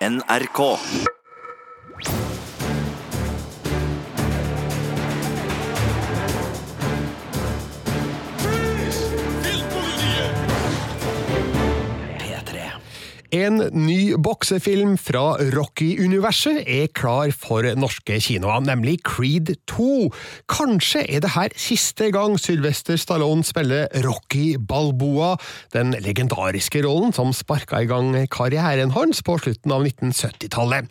NRK. En ny boksefilm fra Rocky-universet er klar for norske kinoer, nemlig Creed 2. Kanskje er det her siste gang Sylvester Stallone spiller Rocky Balboa, den legendariske rollen som sparka i gang karrieren hans på slutten av 1970-tallet.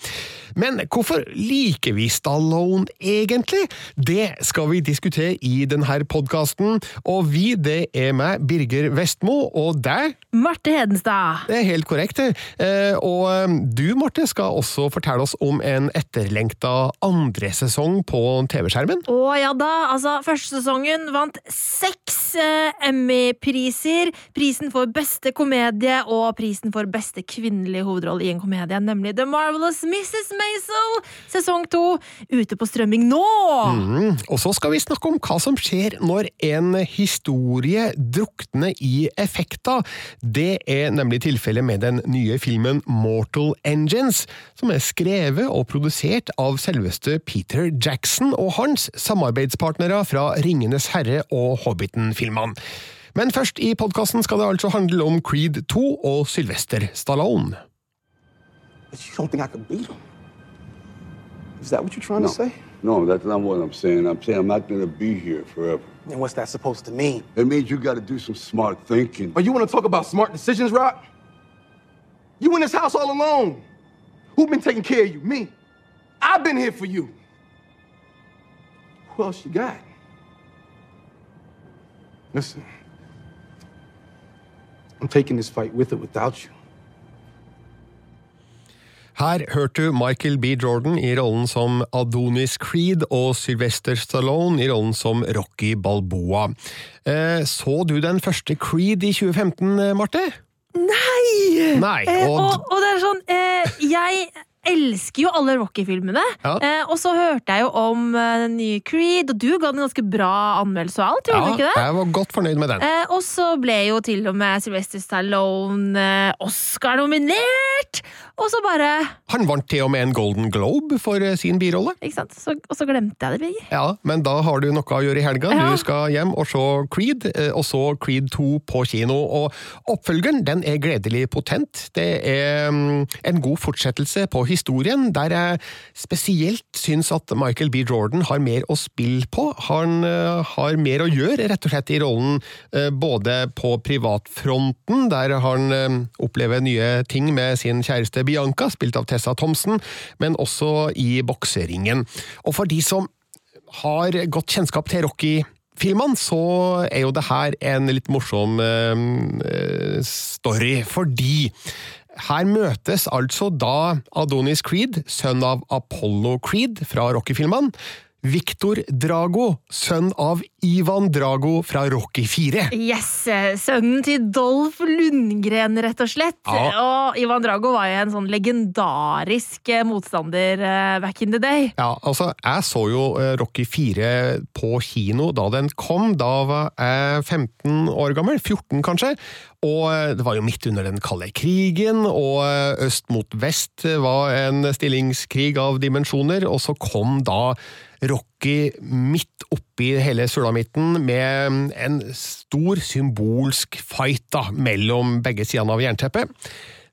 Men hvorfor liker vi Stallone egentlig? Det skal vi diskutere i denne podkasten, og vi, det er meg, Birger Vestmo, og deg? Marte Hedenstad. Det er helt korrekt. det. Eh, Og eh, du, Marte, skal også fortelle oss om en etterlengta andre sesong på TV-skjermen. Å ja da, altså første sesongen vant seks eh, Emmy-priser. Prisen for beste komedie og prisen for beste kvinnelige hovedrolle i en komedie, nemlig The Marvelous Mrs. Maisel, sesong to, ute på strømming nå! Mm. Og så skal vi snakke om hva som skjer når en historie drukner i effekter. Det er nemlig tilfellet med den nye filmen Mortal Engines, som er skrevet og produsert av selveste Peter Jackson og hans samarbeidspartnere fra Ringenes herre og Hobbiten-filmene. Men først i podkasten skal det altså handle om Creed 2 og Sylvester Stallone. Is that what you're trying No. to say? No, that's not what I'm saying. I'm saying I'm not going to be here forever. And what's that supposed to mean? It means you got to do some smart thinking. Oh, you want to talk about smart decisions, Rock? You in this house all alone. Who been taking care of you? Me. I've been here for you. Who else you got? Listen. I'm taking this fight with or without you. Her hørte du Michael B. Jordan i rollen som Adonis Creed og Sylvester Stallone i rollen som Rocky Balboa. Eh, så du den første Creed i 2015, eh, Marte? Nei! Nei, Eh, og- og, og det er sånn eh, Jeg elsker jo alle Rocky-filmene. Ja. Eh, og så hørte jeg jo om eh, den nye Creed, og du ga den ganske bra anmeldelse og alt, Ja, du ikke det? jeg var godt fornøyd med den. Eh, og så ble jo til og med Sylvester Stallone eh, Oscar-nominert! Og så bare Han vant til og med en Golden Globe for eh, sin birolle. Ikke sant? Så, og så glemte jeg det, Birger. Ja, men da har du noe å gjøre i helga. Ja. Du skal hjem og se Creed, og så Creed 2 på kino. Og oppfølgeren den er gledelig potent. Det er mm, en god fortsettelse på historien, der jeg spesielt syns at Michael B. Jordan har mer å spille på. Han eh, har mer å gjøre, rett og slett, i rollen eh, både på privatfronten, der han eh, opplever nye ting med sin kjæreste Bianca, spilt av Tessa Thompson, men også i bokseringen. Og for de som har godt kjennskap til Rocky-filmene, så er jo det her en litt morsom story, fordi her møtes altså da Adonis Creed, sønn av Apollo Creed fra Rocky-filmene, Victor Drago, sønn av Ivan Drago fra Rocky 4. Yes! eh, Sønnen til Dolph Lundgren, rett og slett. Ja. Og Ivan Drago var jo en sånn legendarisk eh, motstander eh, back in the day. Ja, altså, jeg så jo Rocky 4 på kino da den kom. Da var jeg 15 år gammel, 14 kanskje. Og det var jo midt under den kalde krigen, og øst mot vest var en stillingskrig av dimensjoner, og så kom da Rocky midt oppi hele sulamitten med en stor symbolsk fight da, mellom begge sidene av jernteppet.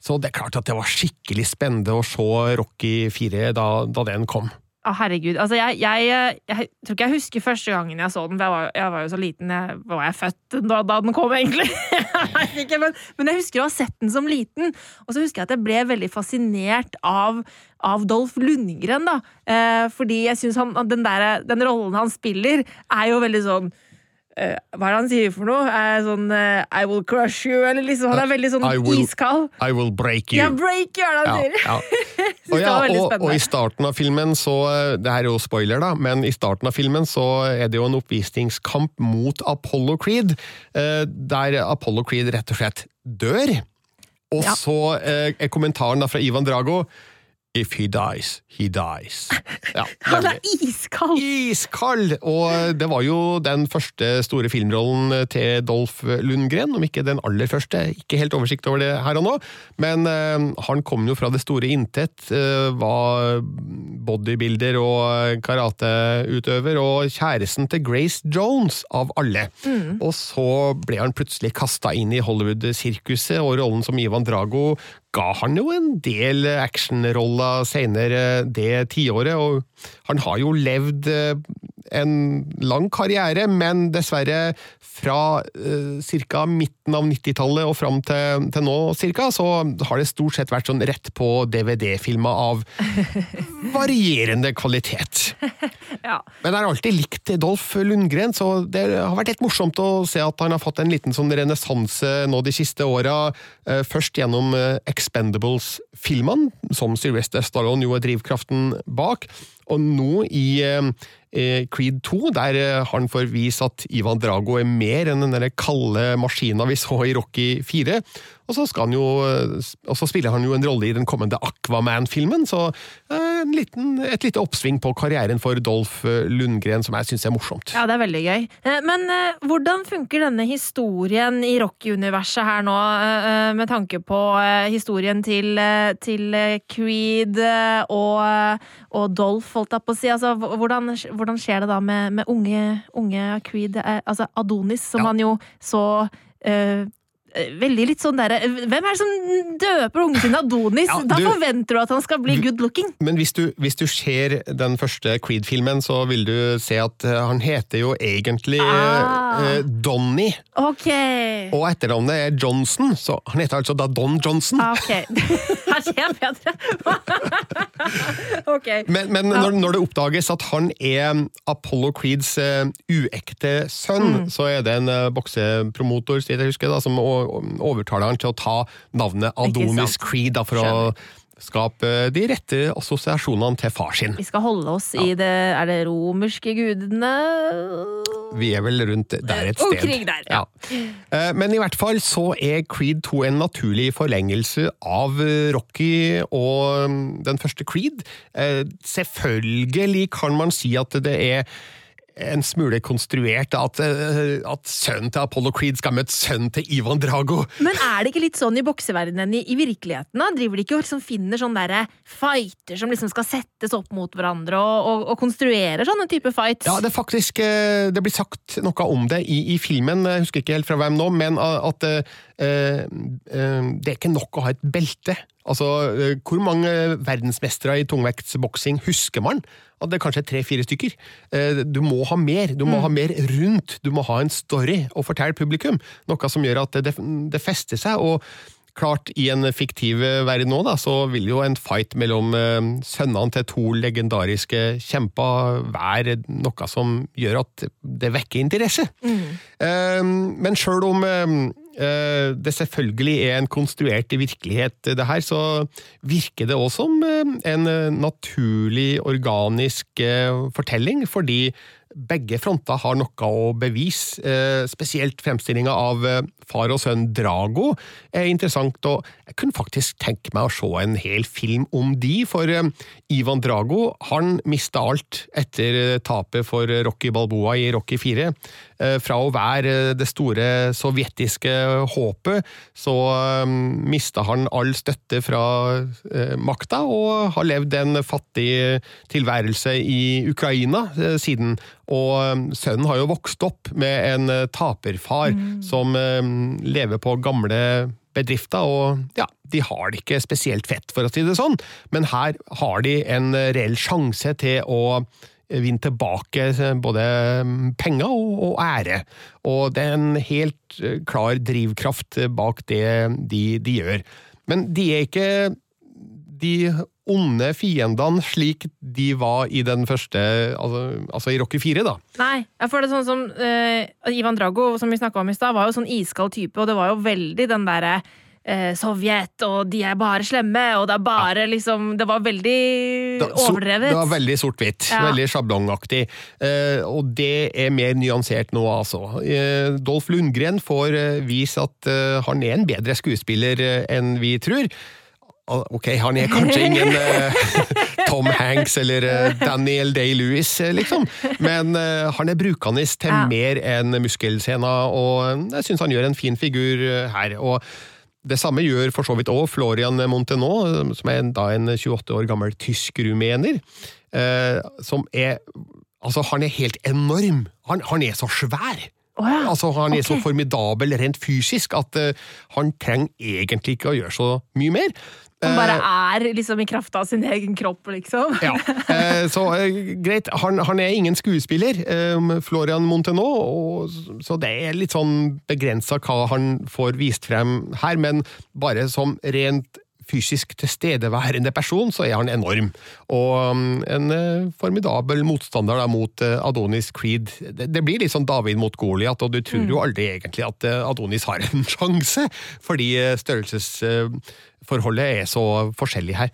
Så det er klart at det var skikkelig spennende å se Rocky 4 da, da den kom. Å, herregud. Altså, jeg, jeg, jeg, tror ikke jeg husker første gangen jeg så den, jeg var, jeg var jo så liten. Jeg, var jeg født da, da den kom, egentlig? Ikke, men, men jeg husker å ha sett den som liten. Og så husker jeg at jeg ble veldig fascinert av, av Dolph Lundgren, da. Eh, fordi jeg syns den, den rollen han spiller, er jo veldig sånn hva er det han sier for noe? Eh, sånn eh, I will crush you, eller liksom Han er veldig sånn I will- iskald. I will break you. Ja, break you, er det han sier. Ja, ja. Og, ja, og, og i starten av filmen så Det her er jo spoiler, da, men i starten av filmen så er det jo en oppvisningskamp mot Apollo Creed, eh, der Apollo Creed rett og slett dør. Og Ja. så eh, er kommentaren da fra Ivan Drago If he dies, he dies. Ja, Han er iskald! Iskald! Og det var jo den første store filmrollen til Dolph Lundgren, om ikke den aller første. Ikke helt oversikt over det her og nå, men eh, han kom jo fra det store intet. eh, var bodybuilder og karateutøver, og kjæresten til Grace Jones, av alle. Og så ble han plutselig kasta inn i Hollywood-sirkuset, og rollen som Ivan Drago ga han jo en del actionroller senere det tiåret, og han har jo levd eh, en lang karriere, men dessverre fra uh, ca. midten av 90-tallet og fram til, til nå cirka, så har det stort sett vært sånn rett på DVD-filmer av varierende kvalitet. Ja. Men jeg har alltid likt Dolph Lundgren, så det har vært litt morsomt å se at han har fått en liten sånn renessanse nå de siste åra. Eh, Først gjennom eh, Expendables-filmene, som Sylvester Stallone jo er drivkraften bak. Og nå i eh, eh, Creed 2, der har han forvist at Ivan Drago er mer enn den kalde maskina vi så i Rocky 4. Og så, jo, eh, og så spiller han jo en rolle i den kommende Aquaman-filmen, så eh, en liten, et lite oppsving på karrieren for Dolph eh, Lundgren som jeg syns er morsomt. Ja, det er veldig gøy. Men hvordan funker denne historien i rock-universet her nå, med tanke på historien til, til Creed og, og Dolph, holdt jeg på å si? Altså, hvordan, hvordan skjer det da med, med unge, unge Creed, altså Adonis, som Ja. han jo så eh, Veldig litt sånn derre Hvem er det som døper ungen sin Adonis? Ja, Da forventer du at han skal bli good looking. Men hvis du, hvis du ser den første Creed-filmen, så vil du se at eh, han heter jo egentlig Ah. eh, Donny, Okay. og etternavnet er Johnson, så han heter altså da Don Johnson. Ah, Ok. Her ser jeg bedre. okay. Men, men når, når det oppdages at han er Apollo Creeds eh, uekte sønn, Mm. så er det en boksepromotor jeg husker, da, som overtaler han til å ta navnet Adonis. Creed da, for Skjønner. å skape de rette assosiasjonene til far sin. Vi skal holde oss i det Er det romerske gudene? Vi er vel rundt der et sted. Omkring der, ja. ja. Men i hvert fall så er Creed 2 en naturlig forlengelse av eh, Rocky og mm, den første Creed. Eh, Selvfølgelig kan man si at det er en smule konstruert at, eh, at sønnen til Apollo Creed skal møte sønnen til Ivan Drago. Men er det ikke litt sånn i bokseverdenen i, i virkeligheten? da? Driver de ikke og liksom finner sånne der fighter som liksom skal settes opp mot hverandre, og, og, og konstruerer sånne type fights? Ja, det er faktisk eh, Det blir sagt noe om det i, i filmen, jeg husker ikke helt fra hvem nå, men at eh, eh, det er ikke nok å ha et belte. Altså, eh, hvor mange verdensmestere i tungvektsboksing husker man? At det er kanskje tre-fire stykker. Eh, Du må ha mer, du må ha mer rundt, du må ha en story å fortelle publikum. Noe som gjør at det, det fester seg. og Klart, I en fiktiv verden nå, da, så vil jo en fight mellom eh, sønnene til to legendariske kjemper være noe som gjør at det vekker interesse. Eh, men sjøl om eh, eh, det selvfølgelig er en konstruert virkelighet, det her, så virker det også som eh, en eh, naturlig, organisk eh, fortelling, fordi begge fronter har noe å bevise. Eh, spesielt fremstillinga av eh, far og sønn Drago er interessant, og jeg kunne faktisk tenke meg å se en hel film om de, for eh, Ivan Drago han mista alt etter tapet for Rocky Balboa i Rocky 4. Eh, fra å være det store sovjetiske håpet, så mista han all støtte fra makta, og har levd en fattig tilværelse i Ukraina siden. Og eh, sønnen har jo vokst opp med en taperfar taperfar som eh, lever på gamle bedrifter, og ja, de har det ikke spesielt fett, for å si det sånn, men her har de en eh, reell sjanse til å vinne tilbake både penger og, ære. Og det er en helt klar drivkraft bak det de, de gjør. Men de er ikke de onde fiendene slik de var i den første, altså, altså i Rocky 4, da. Nei, jeg får det sånn som uh, Ivan Drago, som vi snakka om i stad, var jo sånn iskald type, og det var jo veldig den derre uh, Sovjet, og de er bare slemme, og det er bare liksom Det var veldig Da- overdrevet. Det var veldig sort-hvitt. Ja. Veldig sjablongaktig. Uh, og det er mer nyansert nå, altså. Dolph Lundgren får vise at han er en bedre skuespiller enn vi tror. Ok, han er kanskje ingen eh, Tom Hanks eller eh, Daniel Day-Lewis, eh, liksom, men han er brukende til Ja. mer enn muskelscener, og jeg syns han gjør en fin figur her. og det samme gjør for så vidt òg Florian Montenot, som er da en 28 år gammel tysk-rumener. Eh, som er Altså, han er helt enorm! Han, han er så svær! Oh ja. Altså, Han er så formidabel rent fysisk at han trenger egentlig ikke å gjøre så mye mer. Han bare Eh, er liksom i kraft av sin egen kropp, liksom. ja, eh, så eh, greit. Han, han er ingen skuespiller, Florian Montenot, så det er litt sånn begrensa hva han får vist frem her, men bare som rent fysisk tilstedeværende person, så er han enorm. Og um, en formidabel motstander da, mot Adonis Creed. Det, blir litt sånn David mot Goliat, og du tror jo aldri egentlig at Adonis har en sjanse, fordi eh, størrelsesforholdet er så forskjellig her.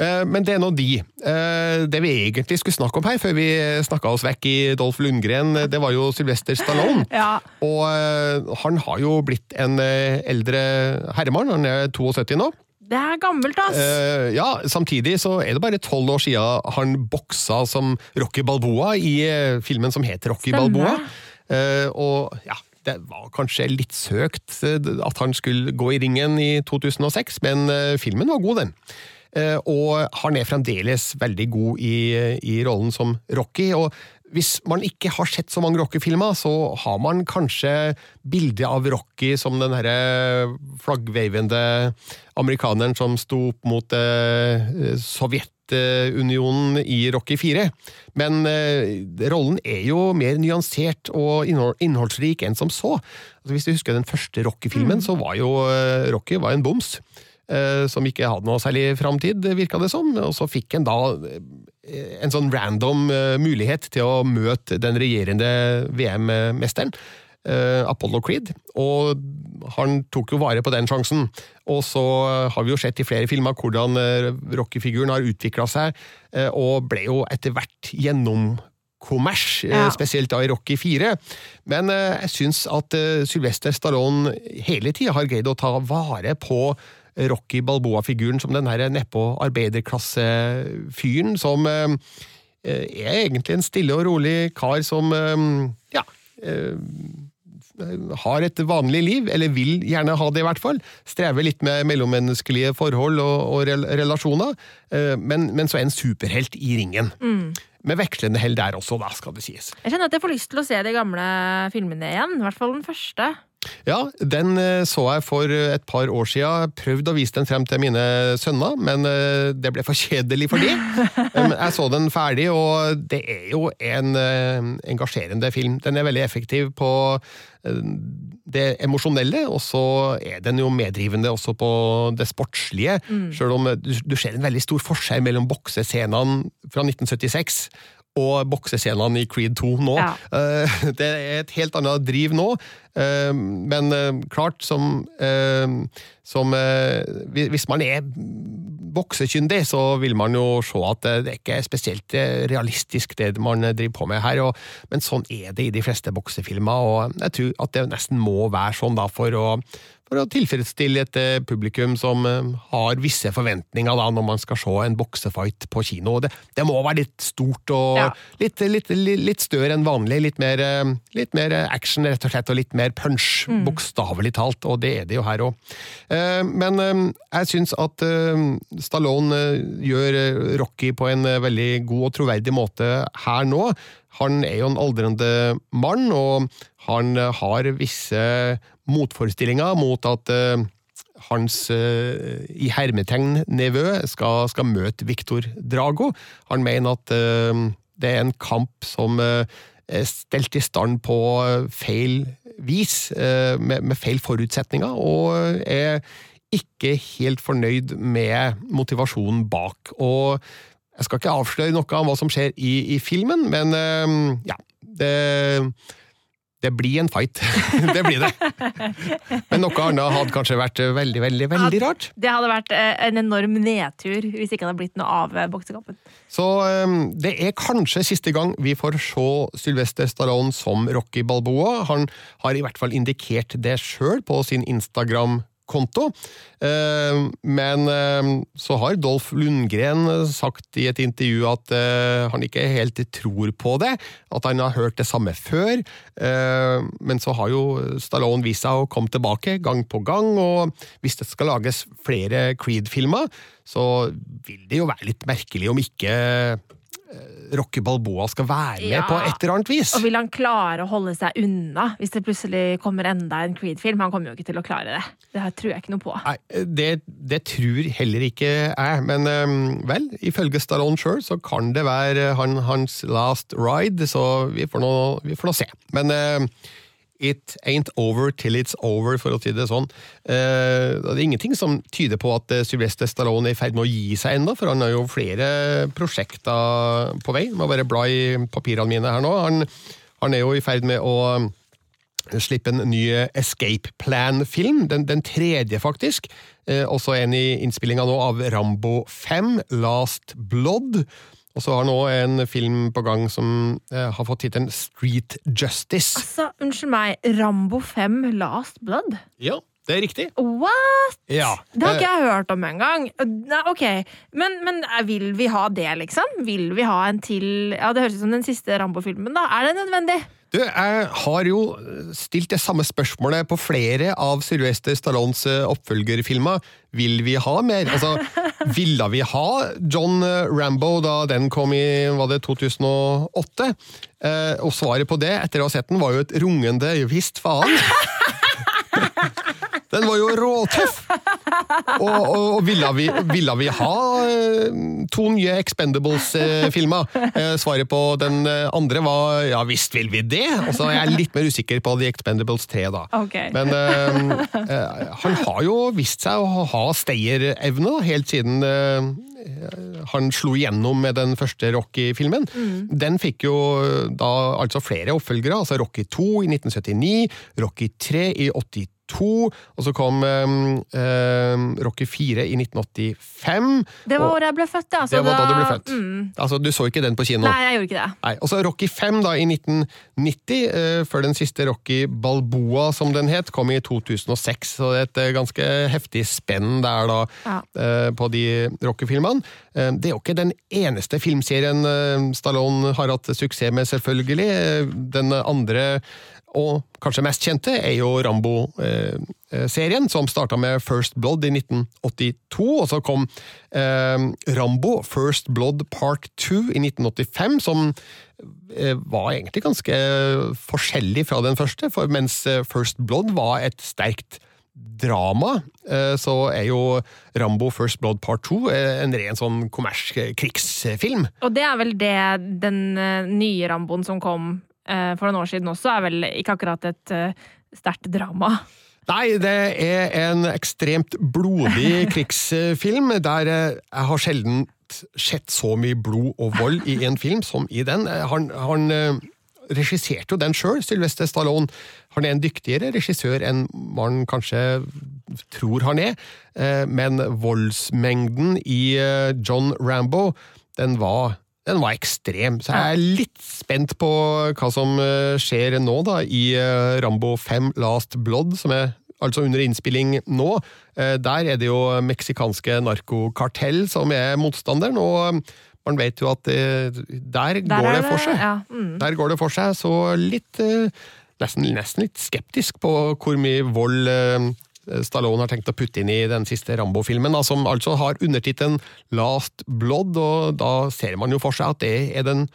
Eh, Men det er nå de. Eh, Det vi egentlig skulle snakke om her, før vi snakka oss vekk i Dolph Lundgren, det var jo Sylvester Stallone. Ja. Og eh, han har jo blitt en eldre herremann, han er 72 nå. Det er gammelt, ass! Uh, ja, Samtidig så er det bare tolv år siden han boksa som Rocky Balboa i filmen som heter Rocky Stemmer. Balboa. Uh, og ja, det var kanskje litt søkt eh, at han skulle gå i ringen i 2006, men eh, filmen var god, den. Eh, og han er fremdeles veldig god i, i rollen som Rocky. og hvis man ikke har sett så mange Rocky-filmer, så har man kanskje bildet av Rocky som den herre flaggveivende amerikaneren som sto opp mot eh, Sovjetunionen i Rocky 4. Men eh, rollen er jo mer nyansert og innholdsrik enn som så. Altså, hvis du husker den første Rocky-filmen, så var jo eh, Rocky var en boms. eh, Som ikke hadde noe særlig framtid, virka det som. Og så fikk en da en sånn random mulighet til å møte den regjerende VM-mesteren. Eh, Apollo Creed, og han tok jo vare på den sjansen. Og så har vi jo sett i flere filmer hvordan eh, Rocky-figuren har utvikla seg, eh, og ble jo etter hvert gjennom kommers, Ja. spesielt da i Rocky 4. Men eh, jeg syns at eh, Sylvester Stallone hele tida har greid å ta vare på Rocky Balboa-figuren som den her nedpå arbeiderklassefyren som eh, er egentlig en stille og rolig kar som ja har et vanlig liv, eller vil gjerne ha det i hvert fall. Strever litt med mellommenneskelige forhold og, og relasjoner, eh, men, men så er en superhelt i ringen. Med vekslende hell der også, da, skal det sies. Jeg kjenner at jeg får lyst til å se de gamle filmene igjen. I hvert fall den første. Ja, den eh, så jeg for et par år siden. Prøvde å vise den frem til mine sønner, men eh, det ble for kjedelig for de. Um, Jeg så den ferdig, og det er jo en eh, engasjerende film. Den er veldig effektiv på eh, det emosjonelle, og så er den jo meddrivende også på det sportslige. Selv om eh, du ser en veldig stor forskjell mellom boksescenene fra 1976 og boksescenene i Creed 2 nå. Ja. Eh, Det er et helt annet driv nå, eh, men eh, klart som, som Hvis man er boksekyndig, så vil man jo se at det ikke er spesielt realistisk det man driver på med her, og, men sånn er det i de fleste boksefilmer, og jeg tror at det nesten må være sånn da for å for å tilfredsstille et eh, publikum som eh, har visse forventninger da, når man skal se en boksefight på kino. Det, det må være litt stort og Ja. litt, litt, litt, litt større enn vanlig. Litt mer, eh, mer action, rett og slett, og litt mer punch, bokstavelig talt, og det er det jo her òg. Men jeg syns at Stallone gjør Rocky på en veldig god og troverdig måte her nå. Han er jo en aldrende mann, og han eh, har visse motforestillinger mot at eh, hans eh, i hermetegn nevø skal, skal møte Victor Drago. Han mener at det er en kamp som er stelt i stand på feil vis, med, med feil forutsetninger, og er ikke helt fornøyd med motivasjonen bak. Og jeg skal ikke avsløre noe om hva som skjer i, i filmen, men eh, ja, det, det blir en fight. det blir det. Men noe annet hadde kanskje vært veldig, veldig, veldig rart. Det hadde vært eh, en enorm nedtur hvis ikke det hadde blitt noe av eh, boksekampen. Så eh, det er kanskje siste gang vi får se Sylvester Stallone som Rocky Balboa. Han har i hvert fall indikert det sjøl på sin Instagram konto. Eh, Men eh, så har Dolph Lundgren sagt i et intervju at eh, han ikke helt tror på det, at han har hørt det samme før. Men så har jo Stallone vist seg å komme tilbake gang på gang, og hvis det skal lages flere Creed-filmer, så vil det jo være litt merkelig om ikke Rocky Balboa skal være med Ja. på et eller annet vis. Og vil han klare å holde seg unna hvis det plutselig kommer enda en Creed-film? Han kommer jo ikke til å klare det. Det tror jeg ikke noe på. Nei, det, det tror heller ikke jeg, men øhm, vel, ifølge Stallone sjøl så kan det være han, hans last ride, så vi får nå, vi får nå se. Men it ain't over till it's over, for å si det sånn. Eh, det er ingenting som tyder på at eh, Sylvester Stallone er i ferd med å gi seg ennå, for han har jo flere prosjekter på vei. Må bare bla i papirene mine her nå. Han, han er jo i ferd med å slippe en ny Escape Plan-film, den, den tredje faktisk. Eh, også en i innspillinga nå av Rambo 5, Last Blood. Og så har nå en film på gang som eh, har fått tittelen Street Justice. Altså, unnskyld meg, Rambo 5 Last Blood? Ja, det er riktig. What?! Ja. Det har Eh, ikke jeg hørt om engang. Ok, men, men eh, vil vi ha det, liksom? Vil vi ha en til Ja, Det høres ut som den siste Rambo-filmen, da. Er det nødvendig? Du, jeg har jo stilt det samme spørsmålet på flere av Sylvester Stallones eh, oppfølgerfilmer. Vil vi ha mer? Altså, ville vi ha John Rambo da den kom i var det 2008? Eh, og svaret på det, etter å ha sett den, var jo et rungende visst faen. Den var jo råtøff! Og, og, og ville, vi, ville vi ha eh, to nye Expendables-filmer? Eh, svaret på den eh, andre var ja visst vil vi det! Og så er jeg litt mer usikker på The Expendables 3, da. Okay. Men uh, eh, han har jo vist seg å ha stayerevne helt siden uh, han slo igjennom med den første Rocky-filmen. Den fikk jo da altså flere oppfølgere, altså Rocky 2 i 1979, Rocky 3 i 82, og så kom um, eh, Rocky 4 i 1985. Det var året jeg ble født, ja. Altså, det var da du ble født. Mm. Altså, du så ikke den på kino? Nei, jeg gjorde ikke det. Nei, og så Rocky 5 da, i 1990, uh, før den siste Rocky Balboa, som den het, kom i 2006. Så det er et uh, ganske heftig spenn der da, Ja. uh, på de Rocky-filmene. Eh, det er jo ikke den eneste filmserien eh, Stallone har hatt suksess med, selvfølgelig. Eh, Den andre og kanskje mest kjente er jo Rambo-serien, som starta med First Blood i 1982. Og så kom eh, Rambo First Blood Part 2 i 1985, som eh, var egentlig ganske forskjellig fra den første. For mens eh, First Blood var et sterkt drama, eh, så er jo Rambo First Blood Part 2 eh, en ren sånn kommersk krigsfilm. Og det er vel det den eh, nye Ramboen som kom eh, for noen år siden også, er vel ikke akkurat et uh, sterkt drama. Nei, det er en ekstremt blodig krigsfilm, der eh, jeg har sjelden sett så mye blod og vold i en film som i den. Eh, Han, han eh, regisserte jo den sjøl, Sylvester Stallone. Han er en dyktigere regissør enn man kanskje tror han er, eh, men voldsmengden i eh, John Rambo, den var den var ekstrem, så jeg er litt spent på hva som eh, skjer nå da i eh, Rambo 5 Last Blood, som er altså under innspilling nå. Eh, Der er det jo meksikanske narkokartell som er motstanderen, og man vet jo at der, Der går det for seg. Ja, mm. Der går det for seg, så litt nesten, nesten litt skeptisk på hvor mye vold Stallone har tenkt å putte inn i den siste Rambo-filmen, da, som altså har undertittelen Last Blood, og da ser man jo for seg at det er den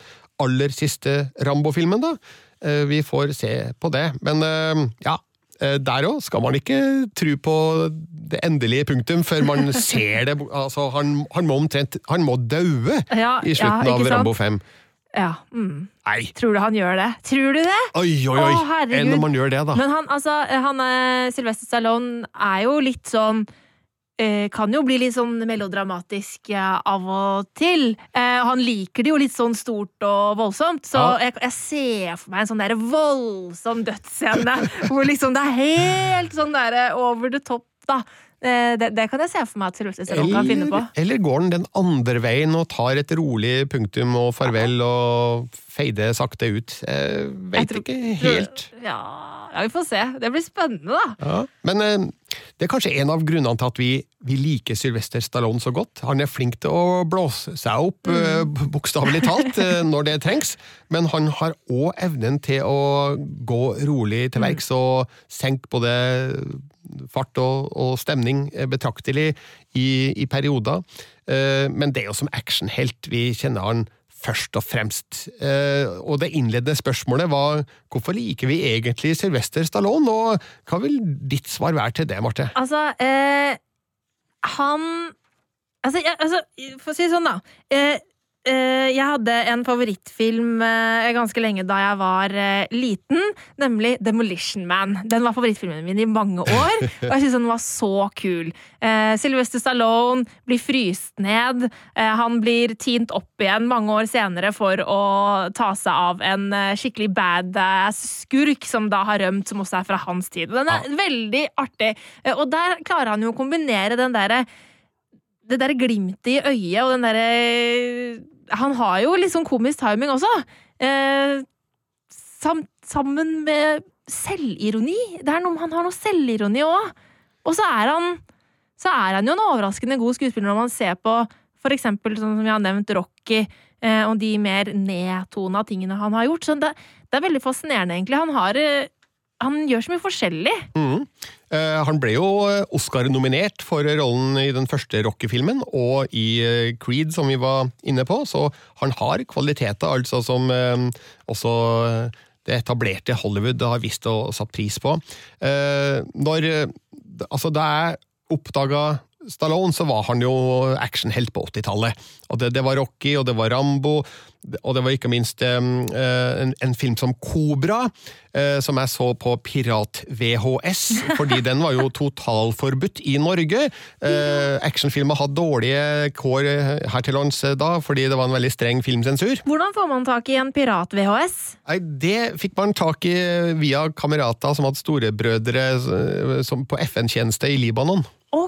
aller siste Rambo-filmen, da. Eh, Vi får se på det, men eh, ja. eh, Der òg skal man ikke tro på det endelige punktum før man ser det. Altså, han, han må omtrent Han må daue Ja, i slutten ja, av? Rambo 5. Ja, mm. Nei, Tror du han gjør det? Tror du det? Oi, oi, oi! Å. Enn om man gjør det, da. Men han, altså, han eh, Sylvester Stallone er jo litt sånn eh, kan jo bli litt sånn melodramatisk av og til. Eh, han liker det jo litt sånn stort og voldsomt, så Ja. jeg, jeg ser for meg en sånn der voldsom dødsscene hvor liksom det er helt sånn der over the top da. Eh, Det, det kan jeg se for meg at Sylvester Stallone kan finne på. Eller, går den den andre veien og tar et rolig punktum og farvel og feide sakte ut? Jeg vet Jeg tror- ikke helt. Ja, ja, vi får se. Det blir spennende, da. Ja. Men eh, det er kanskje en av grunnene til at vi, vi liker Sylvester Stallone så godt. Han er flink til å blåse seg opp, mm. bokstavelig talt, eh, når det trengs. Men han har òg evnen til å gå rolig til verks og senke både fart og, og stemning eh, betraktelig i, i perioder. Eh, Men det er jo som actionhelt vi kjenner han først og fremst. Eh, og det innledende spørsmålet var hvorfor liker vi egentlig Sylvester Stallone, og hva vil ditt svar være til det, Marte? Altså, eh, han Altså, jeg, altså, for å si det sånn, da. Eh, jeg hadde en favorittfilm eh, ganske lenge da jeg var eh, liten, nemlig Demolition Man. Den var favorittfilmen min i mange år, og jeg syntes den var så kul. Eh, Sylvester Stallone blir fryst ned. Eh, han blir tint opp igjen mange år senere for å ta seg av en eh, skikkelig badass skurk som da har rømt, som også er fra hans tid. Den er veldig artig, Eh, og der klarer han jo å kombinere den derre det derre glimtet i øyet og den derre Han har jo litt sånn komisk timing også. Eh, sam, sammen med selvironi. Det er noe, han har noe selvironi òg. Og så er han så er han jo en overraskende god skuespiller når man ser på for eksempel sånn som vi har nevnt Rocky eh, og de mer nedtona tingene han har gjort. Så det, det er veldig fascinerende, egentlig. Han har eh, han gjør så mye forskjellig. Mm. Eh, han ble jo Oscar-nominert for rollen i den første Rocky-filmen, og i eh, Creed, som vi var inne på, så han har kvaliteter altså som eh, også eh, det etablerte Hollywood har visst og satt pris på. Eh, når, eh, altså det jeg oppdaga Stallone, så var han jo actionhelt på 80-tallet. Og det, det var Rocky, og det var Rambo, og det var ikke minst um, en, en film som Kobra, uh, som jeg så på Pirat-VHS, fordi den var jo totalforbudt i Norge. Uh, actionfilmer hadde dårlige kår her til lands eh, da, fordi det var en veldig streng filmsensur. Hvordan får man tak i en pirat-VHS? Nei, Det fikk man tak i via kamerater som hadde storebrødre eh, som på FN-tjeneste i Libanon. Å,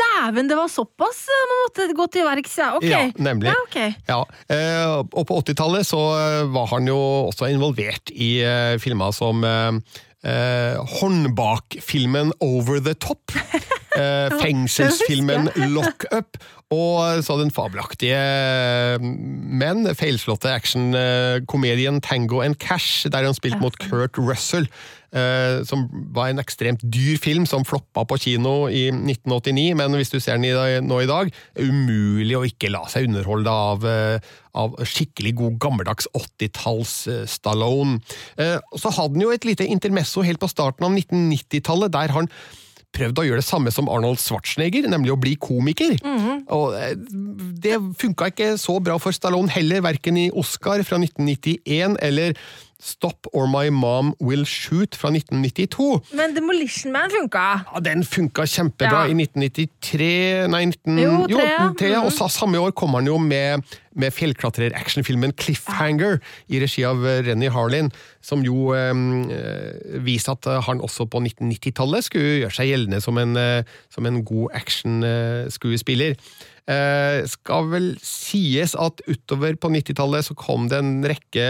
dæven, det var såpass eh, man måtte gå til verks, ja. Ok. Ja, nemlig. Ja, okay. Ja, eh, og på 80-tallet så eh, var han jo også involvert i filmer som eh, håndbakfilmen Over the Top. Eh, fengselsfilmen Lock Up. Og så den fabelaktige, men feilslåtte actionkomedien Tango and Cash, der han spilte mot Kurt Russell. Eh, som var en ekstremt dyr film som floppa på kino i 1989, men hvis du ser den i, nå i dag, umulig å ikke la seg underholde av, eh, av skikkelig god gammeldags 80-talls eh, Stallone. Så hadde han jo et lite intermesso helt på starten av 1990-tallet, der han prøvde å gjøre det samme som Arnold Schwarzenegger, nemlig å bli komiker. Og eh, det funka ikke så bra for Stallone heller, verken i Oscar fra 1991 eller Stop or My Mom Will Shoot fra 1992. Men Demolition Man funka. Ja, Den funka kjempebra Ja. i 1993 Nei, 19, Jo, tre, ja. tre, ja. Og så, samme år kom han jo med, med fjellklatrer-actionfilmen Cliffhanger i regi av eh, Renny Harlin, som jo eh, eh, viser at eh, han også på 1990-tallet skulle gjøre seg gjeldende som en, eh, som en god actionskuespiller. Eh, skal vel sies at utover på 90-tallet så kom det en rekke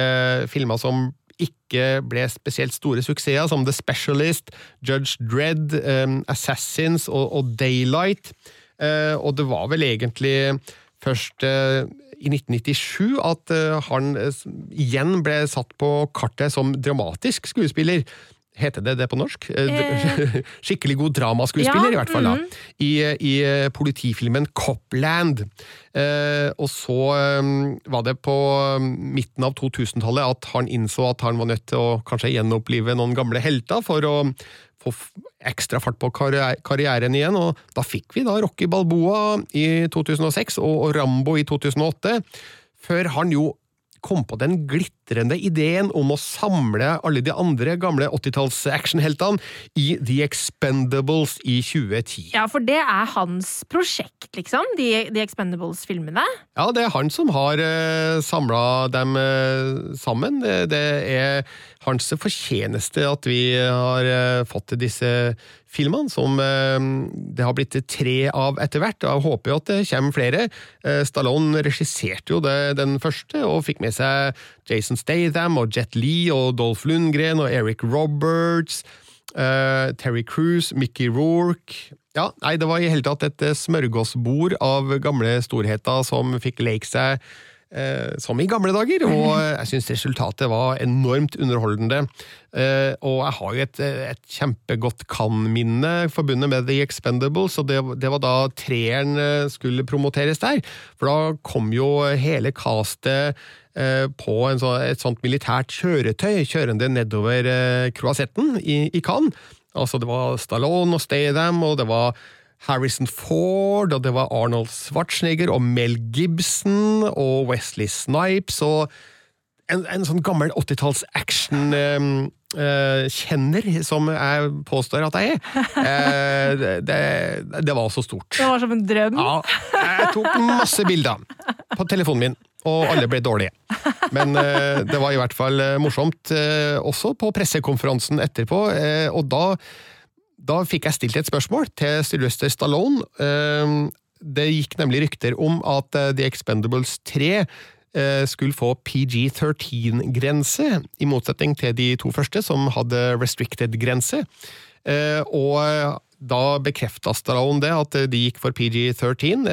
filmer som ikke ble spesielt store suksesser, som The Specialist, Judge Dredd, eh, Assassins og, Daylight. Eh, og det var vel egentlig først eh, i 1997 at eh, han eh, igjen ble satt på kartet som dramatisk skuespiller. Heter det det på norsk? Eh, Eh. Skikkelig god dramaskuespiller, Ja, i hvert fall. da. mhm. I, i eh, politifilmen Copland. Eh, og så eh, var det på eh, midten av 2000-tallet at han innså at han var nødt til å kanskje gjenopplive noen gamle helter for å få ekstra fart på karri- karrieren igjen, og da fikk vi da Rocky Balboa i 2006 og, Rambo i 2008, før han jo kom på den glitrende glitrende ideen om å samle alle de andre gamle 80-talls-actionheltene i The Expendables i 2010. Ja, for det er hans prosjekt, liksom. De, de Expendables-filmene. Ja, det er han som har uh, samla dem uh, sammen. Det, det er hans fortjeneste at vi har uh, fått disse filmene, som det har blitt tre av etter hvert. Jeg håper jo at det kommer flere. Stallone regisserte jo det, den første, og fikk med seg Jason Statham og Jet Lee og Dolph Lundgren og Eric Roberts. Uh, Terry Cruise, Mickey Rourke Ja, nei, det var i hele tatt et smørgåsbord av gamle storheter som fikk leke seg eh, som i gamle dager, og jeg syns resultatet var enormt underholdende. Eh, og jeg har jo et, et kjempegodt kan-minne forbundet med The Expendables, og det, det var da treeren eh, skulle promoteres der. For da kom jo hele castet eh, på sånn, et sånt militært kjøretøy kjørende nedover eh, Croisetten i, i Cannes. Altså, det var Stallone og Statham, og det var Harrison Ford, og det var Arnold Schwarzenegger og Mel Gibson og Wesley Snipes og en, en sånn gammel 80-talls action-kjenner, som jeg påstår at jeg er. Eh, det, det var så stort. Det var som en drøm. Ja, jeg tok masse bilder på telefonen min, og alle ble dårlige. Men eh, det var i hvert fall eh, morsomt, eh, også på pressekonferansen etterpå, eh, og da da fikk jeg stilt et spørsmål til Sylvester Stallone. Eh, Det gikk nemlig rykter om at eh, The Expendables 3 eh, skulle få PG-13-grense, i motsetning til de to første, som hadde restricted-grense. Og da bekrefta Stallone det, at de gikk for PG-13.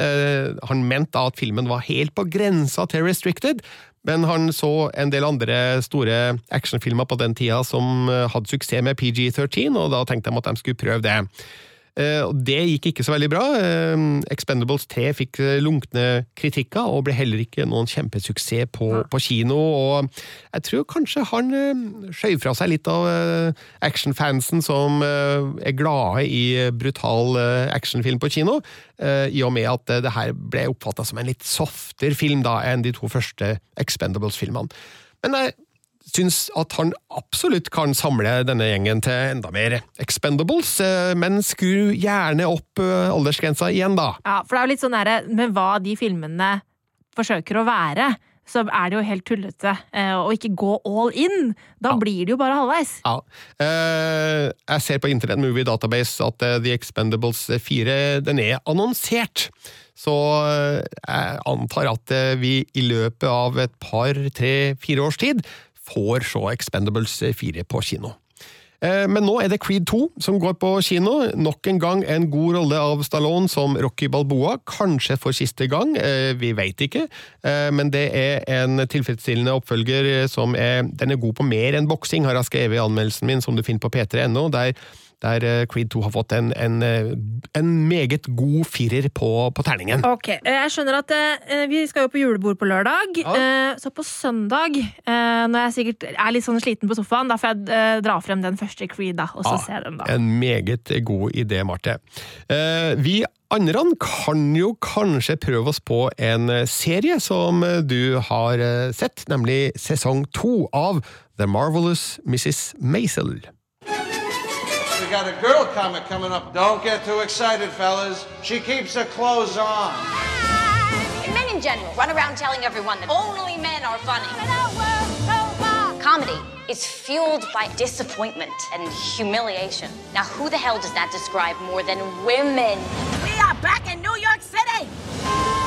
Han mente at filmen var helt på grensa til restricted, men han så en del andre store actionfilmer på den tida som hadde suksess med PG-13, og da tenkte de at de skulle prøve det. Og Det gikk ikke så veldig bra. Expendables 3 fikk lunkne kritikker, og ble heller ikke noen kjempesuksess på, på kino. og Jeg tror kanskje han skjøv fra seg litt av actionfansen som er glade i brutal actionfilm på kino, i og med at det her ble oppfatta som en litt softere film da enn de to første Expendables-filmene. Men jeg syns at han absolutt kan samle denne gjengen til enda mer Expendables, men skru gjerne opp aldersgrensa igjen, da. Ja, for det er jo litt sånn derre med hva de filmene forsøker å være. Så er det jo helt tullete å ikke gå all in. Da Ja. blir det jo bare halvveis. Ja. Eh, jeg ser på Internet Movie Database at eh, The Expendables 4 den er annonsert. Så eh, jeg antar at eh, vi i løpet av et par, tre, fire års tid får se Expendables 4 på kino. Eh, Men nå er det Creed 2 som går på kino. Nok en gang en god rolle av Stallone som Rocky Balboa. Kanskje for siste gang, eh, vi veit ikke. Eh, Men det er en tilfredsstillende oppfølger som er Den er god på mer enn boksing, har jeg skrevet i anmeldelsen min, som du finner på p3.no. Der, der eh, Creed 2 har fått en, en, eh, en meget god firer på, på terningen. Ok, eh, Jeg skjønner at eh, vi skal jo på julebord på lørdag. Ja. eh, Så på søndag, eh, når jeg sikkert er litt sånn sliten på sofaen, da får jeg dra frem den første Creed, da, og så Ja, se den, da. En meget god idé, Marte. Eh, Vi andre kan jo kanskje prøve oss på en serie som du har sett, nemlig sesong to av The Marvelous Mrs. Maisel. We got a girl comic coming up. Don't get too excited, fellas. She keeps her clothes on. And men in general run around telling everyone that only men are funny. Comedy is fueled by disappointment and humiliation. Now, who the hell does that describe more than women? We are back in New York City.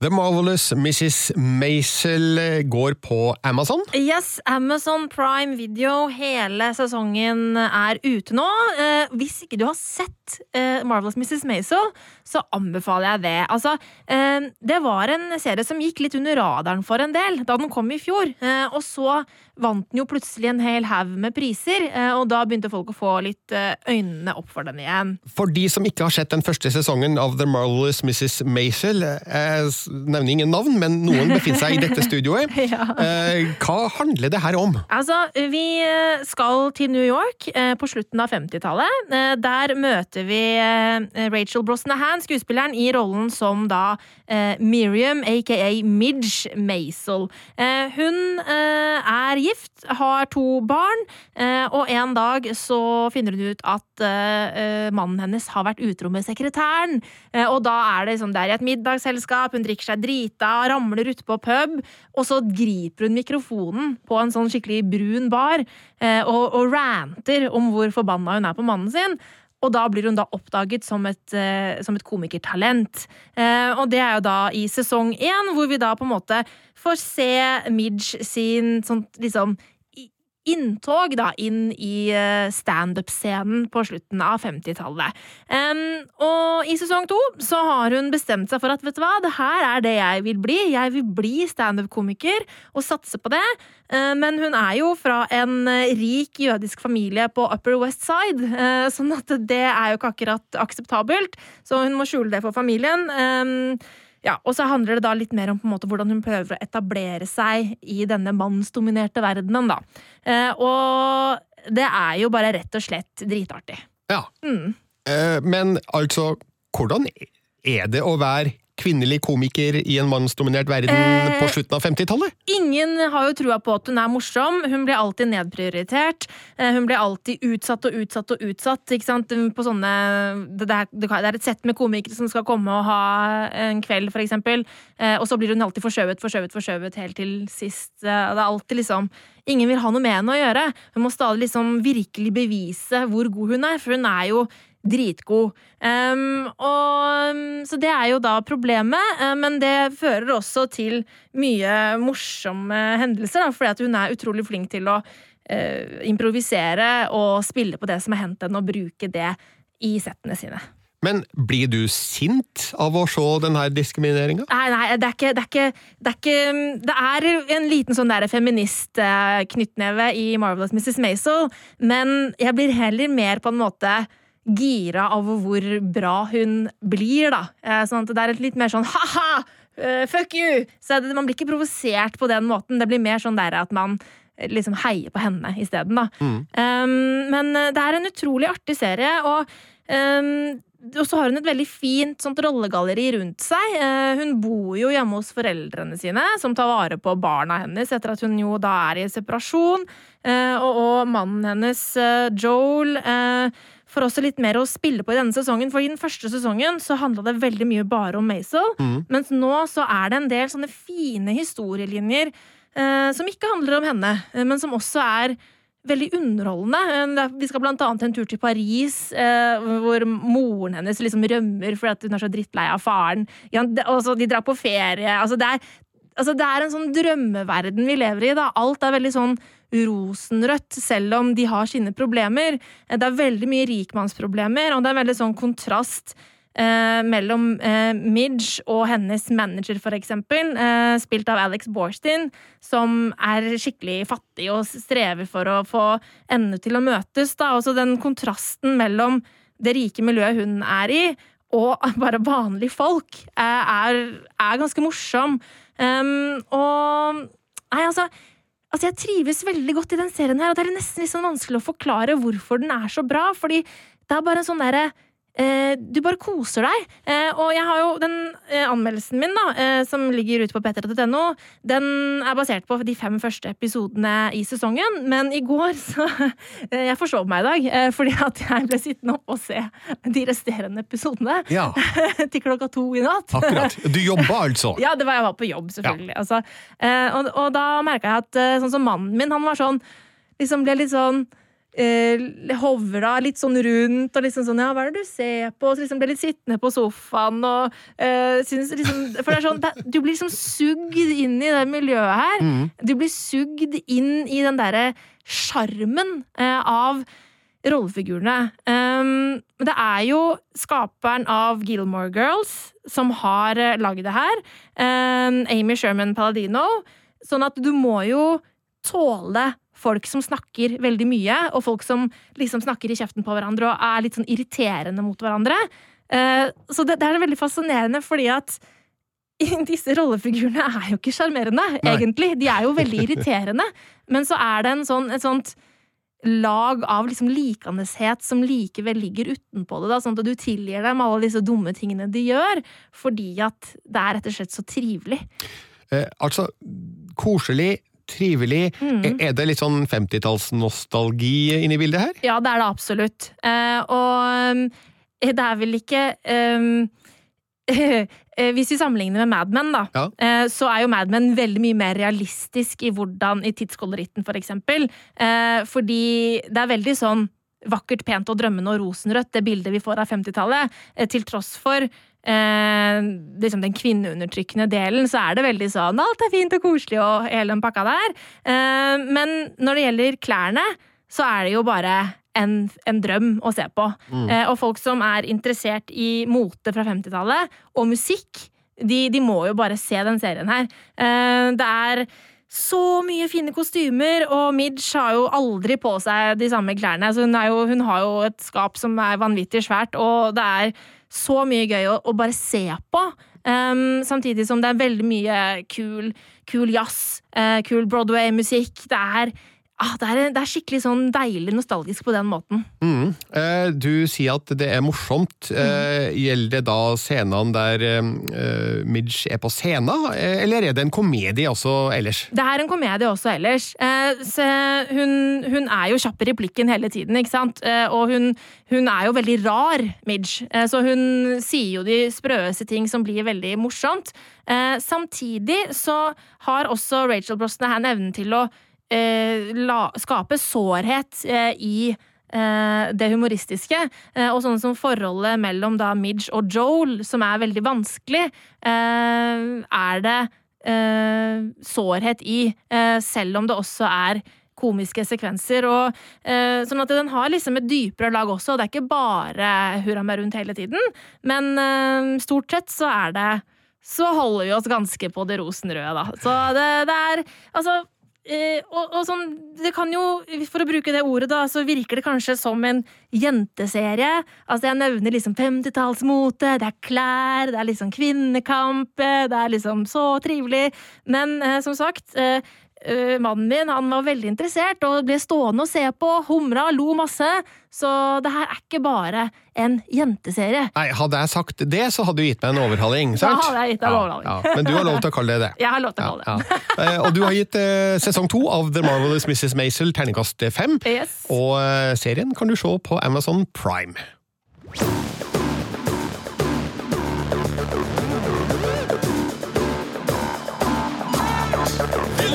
The Marvelous Mrs. Maisel går på Amazon. Yes, Amazon Prime Video, hele sesongen er ute nå. Eh, hvis ikke du har sett eh, Marvelous Mrs. Maisel, så anbefaler jeg det. Altså, eh, det var en serie som gikk litt under radaren for en del da den kom i fjor. Eh, og så vant den jo plutselig en hel haug med priser, eh, og da begynte folk å få litt eh, øynene opp for den igjen. For de som ikke har sett den første sesongen av The Marvelous Mrs. Maisel, eh, nevner ingen navn, men noen befinner seg i dette studioet. Ja. Eh, hva handler det her om? Altså, vi eh, skal til New York eh, på slutten av 50-tallet. Eh, der møter vi Rachel Brosnahan, skuespilleren, i rollen som da Miriam, aka Midge Maisel. Hun er gift, har to barn, og en dag så finner hun ut at mannen hennes har vært utro med sekretæren. Og da er det liksom der er i et middagsselskap, hun drikker seg drita, ramler utpå pub, og så griper hun mikrofonen på en sånn skikkelig brun bar eh, og, og ranter om hvor forbanna hun er på mannen sin. Og da blir hun da oppdaget som et, eh, som et komikertalent. Eh, og det er jo da i sesong én, hvor vi da på en måte får se Midge sin sånn liksom inntog da inn i eh, standup-scenen på slutten av 50-tallet. Um, og i sesong to så har hun bestemt seg for at vet du hva, det her er det jeg vil bli. Jeg vil bli standup-komiker og satse på det. Uh, men hun er jo fra en eh, rik jødisk familie på Upper West Side, uh, sånn at det er jo ikke akkurat akseptabelt. Så hun må skjule det for familien. Em, ja, og så handler det da litt mer om på en måte hvordan hun prøver å etablere seg i denne mannsdominerte verdenen, da. Eh, og det er jo bare rett og slett dritartig. Ja. Mm. Eh, men altså, hvordan er det å være kvinnelig komiker i en mannsdominert verden Eh, på slutten av 50-tallet? Ingen har jo trua på at hun er morsom. Hun blir alltid nedprioritert. Eh, Hun blir alltid utsatt og utsatt og utsatt. Ikke sant? På sånne, det, er, det er et sett med komikere som skal komme og ha en kveld, for eksempel. Eh, Og så blir hun alltid forskjøvet, forskjøvet, forskjøvet helt til sist. Eh, Det er alltid liksom Ingen vil ha noe med henne å gjøre. Hun må stadig liksom virkelig bevise hvor god hun er, for hun er jo dritgod. Um, og, så det er jo da problemet, eh, men det fører også til mye morsomme hendelser, da, fordi at hun er utrolig flink til å uh, improvisere og spille på det som har hendt henne, og bruke det i settene sine. Men blir du sint av å se denne diskrimineringa? Nei, nei, det er ikke Det er, ikke, det er, ikke, det er en liten sånn der feminist-knyttneve i Marvelous Mrs. Maisel, men jeg blir heller mer på en måte gira av hvor bra hun blir, da. Eh, Sånn at det er et litt mer sånn ha-ha! eh, Fuck you! Så det, man blir ikke provosert på den måten. Det blir mer sånn der at man eh, liksom heier på henne isteden, da. Um, men det er en utrolig artig serie, og um, og så har hun et veldig fint sånt rollegalleri rundt seg. Hun bor jo hjemme hos foreldrene sine, som tar vare på barna hennes etter at hun jo da er i separasjon. Og, og mannen hennes, Joel, får også litt mer å spille på i denne sesongen. For i den første sesongen så handla det veldig mye bare om Maisel, mens nå så er det en del sånne fine historielinjer eh, som ikke handler om henne, eh, men som også er veldig underholdende. Eh, Vi skal blant annet en tur til Paris, eh, hvor moren hennes liksom rømmer fordi hun er så drittlei av faren. Ja, det, og så de drar på ferie. Altså, det er, altså, det er en sånn drømmeverden vi lever i. Da. Alt er veldig sånn rosenrødt, selv om de har sine problemer. Eh, Det er veldig mye rikmannsproblemer, og det er veldig sånn kontrast eh, mellom eh, Midge og hennes manager, for eksempel, eh, spilt av Alex Borstein, som er skikkelig fattig og strever for å få endene til å møtes. Da. Også den kontrasten mellom det rike miljøet hun er i, og bare vanlige folk, eh, er, er ganske morsom. Um, og Nei, altså Altså, Jeg trives veldig godt i den serien her, og det er nesten litt sånn vanskelig å forklare hvorfor den er så bra, fordi det er bare en sånn derre Du bare koser deg. Eh, og jeg har jo den eh, anmeldelsen min, da, eh, som ligger ute på p3.no, den er basert på de fem første episodene i sesongen, men i går så eh, Jeg forsov meg i dag, eh, fordi at jeg ble sittende opp og se de resterende episodene Ja, til klokka to i natt. akkurat. Du jobba altså? Ja, det var jeg var på jobb, selvfølgelig. Altså, eh, og, og da merka jeg at eh, sånn som mannen min, han var sånn Liksom ble litt sånn eh, Hovra litt sånn rundt og liksom sånn Ja, hva er det du ser på? Og så liksom ble litt sittende på sofaen og eh, synes liksom For det er sånn det, Du blir liksom sugd inn i det miljøet her. Du blir sugd inn i den derre sjarmen eh, av rollefigurene. Um, det er jo skaperen av Gilmore Girls som har uh, lagd det her. Um, Amy Sherman Palladino. Sånn at du må jo tåle folk som snakker veldig mye, og folk som liksom snakker i kjeften på hverandre og er litt sånn irriterende mot hverandre. Uh, så det, det er veldig fascinerende, fordi at disse rollefigurene er jo ikke sjarmerende, egentlig. De er jo veldig irriterende. Men så er det en sånn, et sånt lag av liksom likandeshet som likevel ligger utenpå det. Da, sånn at du tilgir dem alle disse dumme tingene de gjør, fordi at det er rett og slett så trivelig. Eh, altså, koselig, trivelig. Mm. Er det litt sånn 50-tallsnostalgi inni bildet her? Ja, det er det absolutt. Eh, og um, det er vel ikke um, eh, Hvis vi sammenligner med Mad Men, da, Ja. eh, så er jo Mad Men veldig mye mer realistisk i hvordan I tidskoloritten, for eksempel. Eh, fordi det er veldig sånn vakkert, pent og drømmende og rosenrødt, det bildet vi får av 50-tallet. Eh, til tross for eh, liksom den kvinneundertrykkende delen, så er det veldig sånn alt er fint og koselig og hele den pakka der. Eh, men når det gjelder klærne, så er det jo bare en, en drøm å se på. Eh, og folk som er interessert i mote fra 50-tallet, og musikk, de, de må jo bare se den serien her. Eh, det er så mye fine kostymer, og Midge har jo aldri på seg de samme klærne. Så hun, er jo, hun har jo et skap som er vanvittig svært, og det er så mye gøy å, å bare se på. Um, samtidig som det er veldig mye kul, kul jazz, uh, kul Broadway-musikk. Det er ah, det, er, det er skikkelig sånn deilig nostalgisk på den måten. Mm. Eh, du sier at det er morsomt. Eh, gjelder det da scenene der eh, Midge er på scenen, eh, eller er det en komedie også ellers? Det er en komedie også ellers. Eh, så hun, hun er jo kjapp i replikken hele tiden, ikke sant? Eh, og hun, hun er jo veldig rar, Midge. Eh, så hun sier jo de sprøeste ting som blir veldig morsomt. Eh, samtidig så har også Rachel Brosnahan evnen til å eh, la, skape sårhet eh, i eh, det humoristiske. Eh, og sånn som forholdet mellom da Midge og Joel, som er veldig vanskelig, eh, er det eh, sårhet i, selv om det også er komiske sekvenser. Og, eh, sånn at den har liksom et dypere lag også. Det er ikke bare hurra meg rundt hele tiden, men eh, stort sett så er det så holder vi oss ganske på det rosenrøde, da. Så det, det er Altså Eh, og, og sånn, det kan jo, for å bruke det ordet, da, så virker det kanskje som en jenteserie. Altså, jeg nevner liksom 50-tallsmote, det er klær, det er liksom kvinnekamp, det er liksom så trivelig. Men eh, som sagt, eh, eh, mannen min han var veldig interessert og ble stående og se på, humra, lo masse. Så det her er ikke bare en jenteserie. Nei, Hadde jeg sagt det, så hadde du gitt meg en overhaling, sant? Da hadde jeg gitt deg en overhaling. Ja, ja. Men du har lov til å kalle det det. Jeg har lov til å kalle det. Ja, ja. Eh, Og du har gitt uh, sesong to av The Marvelous Mrs. Maisel terningkast fem. Yes. Og uh, serien kan du se på Amazon Prime.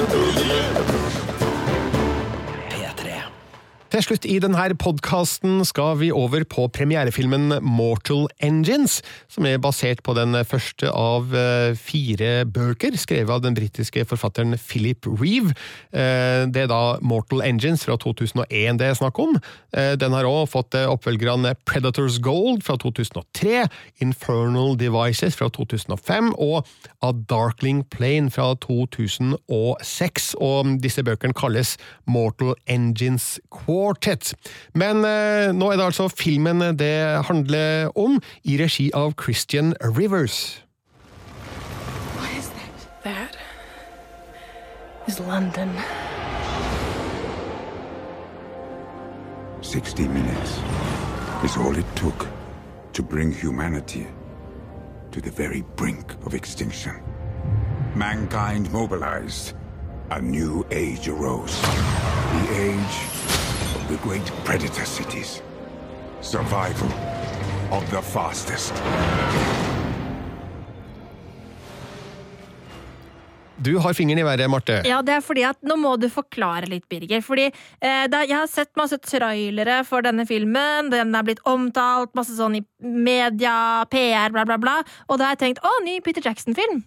tudo lindo. Til slutt i denne podkasten skal vi over på premierefilmen Mortal Engines, som er basert på den første av eh, fire bøker skrevet av den britiske forfatteren Philip Reeve. Eh, Det er da Mortal Engines fra 2001 det er snakk om. Eh, Den har òg fått oppfølgerne Predators Gold fra 2003, Infernal Devices fra 2005 og A Darkling Plane fra 2006. Og disse bøkene kalles Mortal Engines Quartet. Men eh, nå er det altså filmen det handler om, i regi av Christian Rivers. That is London. 60 minutes is all it took to bring humanity to the very brink of extinction. Mankind mobilized. A new age arose. The age of the great predator cities. Survival of the fastest. Du har fingeren i været, Marte. Ja, det er fordi at nå må du forklare litt, Birger. Fordi eh, da, jeg har sett masse trailere for denne filmen. Den er blitt omtalt, masse sånn i media, PR, bla, bla, bla. Og da har jeg tenkt å, ny Peter Jackson-film.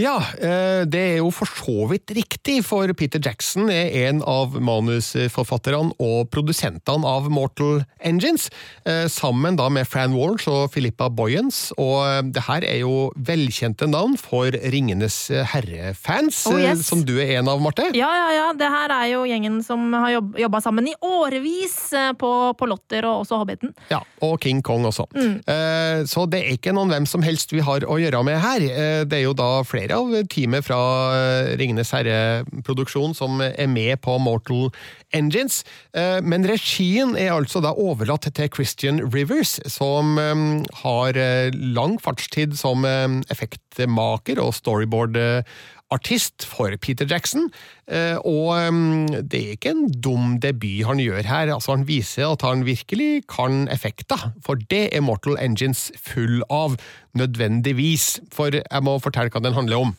Ja, eh, det er jo for så vidt riktig, for Peter Jackson er en av manusforfatterne og produsentene av Mortal Engines, eh, sammen da med Fran Walsh og Philippa Boyens, og eh, det her er jo velkjente navn for Ringenes herre-fans, Oh, yes. som du er en av, Marte. Ja, ja, ja. Det her er jo gjengen som har jobb, jobba sammen i årevis på, på Lotter og også Hobbiten. Ja, og King Kong også. Mm. Så det er ikke noen hvem som helst vi har å gjøre med her. Det er jo da flere av teamet fra eh, Ringenes herre-produksjon som er med på Mortal Engines. Eh, Men regien er altså da overlatt til Christian Rivers, som eh, har lang fartstid som effektmaker og storyboard-artist for Peter Jackson. Eh, Og eh, det er ikke en dum debut han gjør her. Altså Han viser at han virkelig kan effekter, for det er Mortal Engines full av, nødvendigvis. For jeg må fortelle hva den handler om.